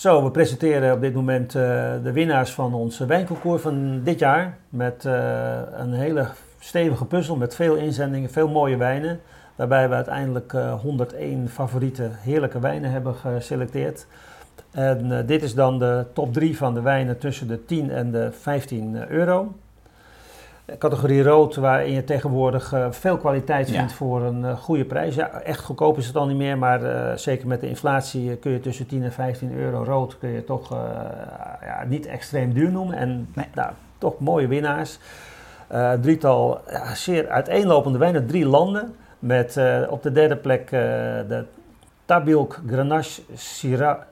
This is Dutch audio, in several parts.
Zo, we presenteren op dit moment uh, de winnaars van ons wijnconcours van dit jaar. Met uh, een hele stevige puzzel met veel inzendingen, veel mooie wijnen. Waarbij we uiteindelijk uh, 101 favoriete heerlijke wijnen hebben geselecteerd. En dit is dan de top 3 van de wijnen tussen de 10 en de 15 euro categorie rood, waarin je tegenwoordig uh, veel kwaliteit vindt voor een uh, goede prijs. Ja, echt goedkoop is het al niet meer, maar uh, zeker met de inflatie kun je tussen 10 en 15 euro rood kun je toch ja, niet extreem duur noemen. En nee. nou, toch mooie winnaars. drietal ja, zeer uiteenlopende wijnen, drie landen. Met op de derde plek de Tabilk Grenache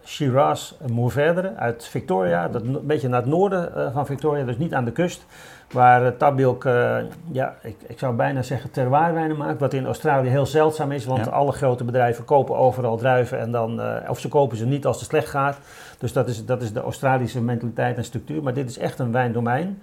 Shiraz Mourvèdre uit Victoria. Dat een beetje naar het noorden van Victoria, dus niet aan de kust. Waar uh, Tabilk, uh, ja, ik, ik zou bijna zeggen terroirwijnen maakt. Wat in Australië heel zeldzaam is. Want alle grote bedrijven kopen overal druiven. En dan, of ze kopen ze niet als het slecht gaat. Dus dat is, dat is de Australische mentaliteit en structuur. Maar dit is echt een wijndomein.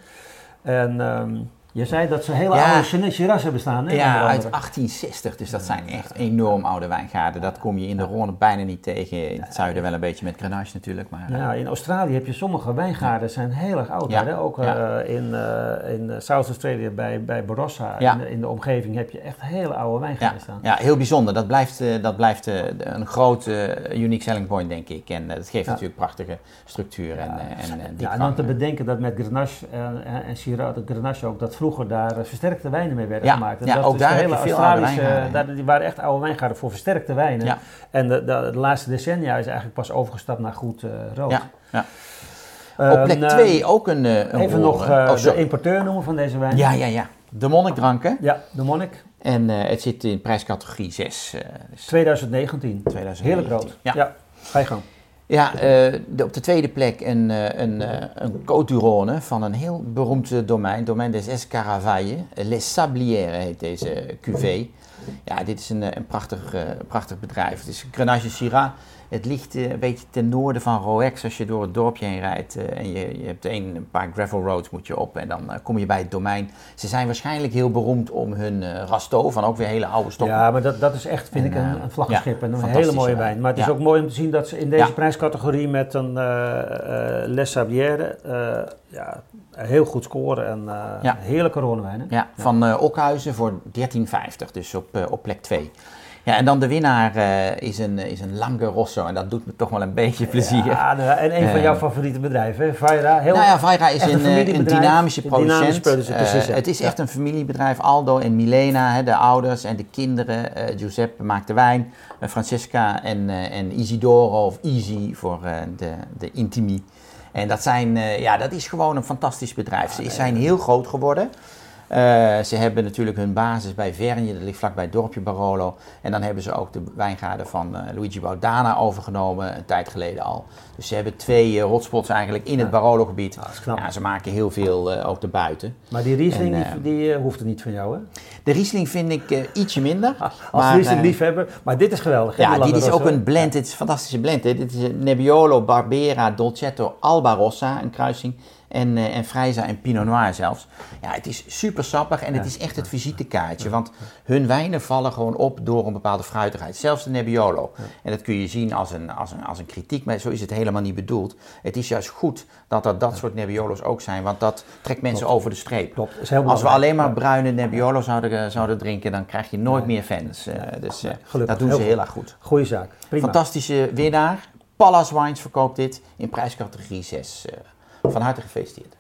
En um, je zei dat ze hele ja. oude Shiraz hebben staan. Hè, ja, uit 1860. Dus dat zijn echt enorm oude wijngaarden. Dat kom je in de Ronde bijna niet tegen. In het zuiden wel een beetje met Grenache natuurlijk. Maar, ja, in Australië heb je sommige wijngaarden zijn heel erg oud. Hè? Ook uh, in, uh, in South Australia bij, bij Barossa in de, in, de, omgeving heb je echt hele oude wijngaarden staan. Ja, heel bijzonder. Dat blijft, uh, dat blijft een groot unique selling point denk ik. En dat geeft natuurlijk prachtige structuur. En, en, en, ja, en dan te bedenken dat met Grenache en, en Shiraz, Grenache ook dat vroeger daar eh, versterkte wijnen mee werden gemaakt. En ja, dat ook daar heb je veel oude daar, Die waren echt oude wijngaarden voor versterkte wijnen. Ja. En de, de, de, laatste decennia is eigenlijk pas overgestapt naar goed uh, rood. Ja, ja. Op plek 2 uh, ook een, een Even nog oh, de importeur noemen van deze wijn. Ja, ja, ja. De Monnik-dranken. Ja, de Monnik. En het zit in prijscategorie 6. Uh, dus 2019. 2019. Heerlijk rood. Ja. ja, ga je gang. Ja, uh, de, op de tweede plek een, uh, een, uh, een Côte van een heel beroemd domein, domein des Escaravailles. Les Sablières heet deze cuvée. Ja, dit is een, een prachtig, prachtig bedrijf. Het is Grenache Syrah het ligt uh, een beetje ten noorden van Roex als je door het dorpje heen rijdt. Uh, en je, je hebt een, een, paar gravel roads moet je op en dan uh, kom je bij het domein. Ze zijn waarschijnlijk heel beroemd om hun rasto van ook weer hele oude stokken. Ja, maar dat, dat is echt, vind en, ik, een, een vlaggenschip ja, en een hele mooie wijn. Maar het is ook mooi om te zien dat ze in deze prijscategorie met een Les Sablière ja, heel goed scoren en heerlijke rondewijnen. Ja, van Okhuizen voor 13,50, dus op, op plek 2. Ja, en dan de winnaar uh, is, een, is een Lange Rosso. En dat doet me toch wel een beetje plezier. Ja, en een van jouw favoriete bedrijven, Vaira. Heel, nou ja, Vaira is een, een, een, dynamische producent. producent precies, het is echt een familiebedrijf. Aldo en Milena, hè, de ouders en de kinderen. Giuseppe maakt de wijn. Francesca en, en Isidoro, of Easy voor de, de Intimi. En dat, zijn, ja, dat is gewoon een fantastisch bedrijf. Ze zijn heel groot geworden. Uh, ze hebben natuurlijk hun basis bij Vernje, dat ligt vlakbij het dorpje Barolo. En dan hebben ze ook de wijngaarden van uh, Luigi Baudana overgenomen, een tijd geleden al. Dus ze hebben twee uh, hotspots eigenlijk in het Barolo-gebied. Ah, ja, ze maken heel veel ook erbuiten. Maar die Riesling, en, die, die hoeft er niet van jou, hè? De Riesling vind ik ietsje minder. Als Riesling-liefhebber, maar dit is geweldig. Ja, dit is ook een blend, dit is een fantastische blend. Hè? Dit is een Nebbiolo Barbera Dolcetto Alba Rossa, een kruising en, uh, en Frijza en Pinot Noir zelfs. Ja, het is super sappig en het is echt het visitekaartje. Want hun wijnen vallen gewoon op door een bepaalde fruitigheid. Zelfs de Nebbiolo. En dat kun je zien als een, als, een, als een kritiek, maar zo is het helemaal niet bedoeld. Het is juist goed dat er dat soort Nebbiolo's ook zijn, want dat trekt mensen over de streep. Klopt. Als we alleen maar bruine Nebbiolo zouden, eh, zouden drinken, dan krijg je nooit meer fans. Uh, dus dat doen ze heel erg goed. Goeie zaak. Prima. Fantastische winnaar. Pallas Wines verkoopt dit in prijscategorie 6. Van harte gefeliciteerd.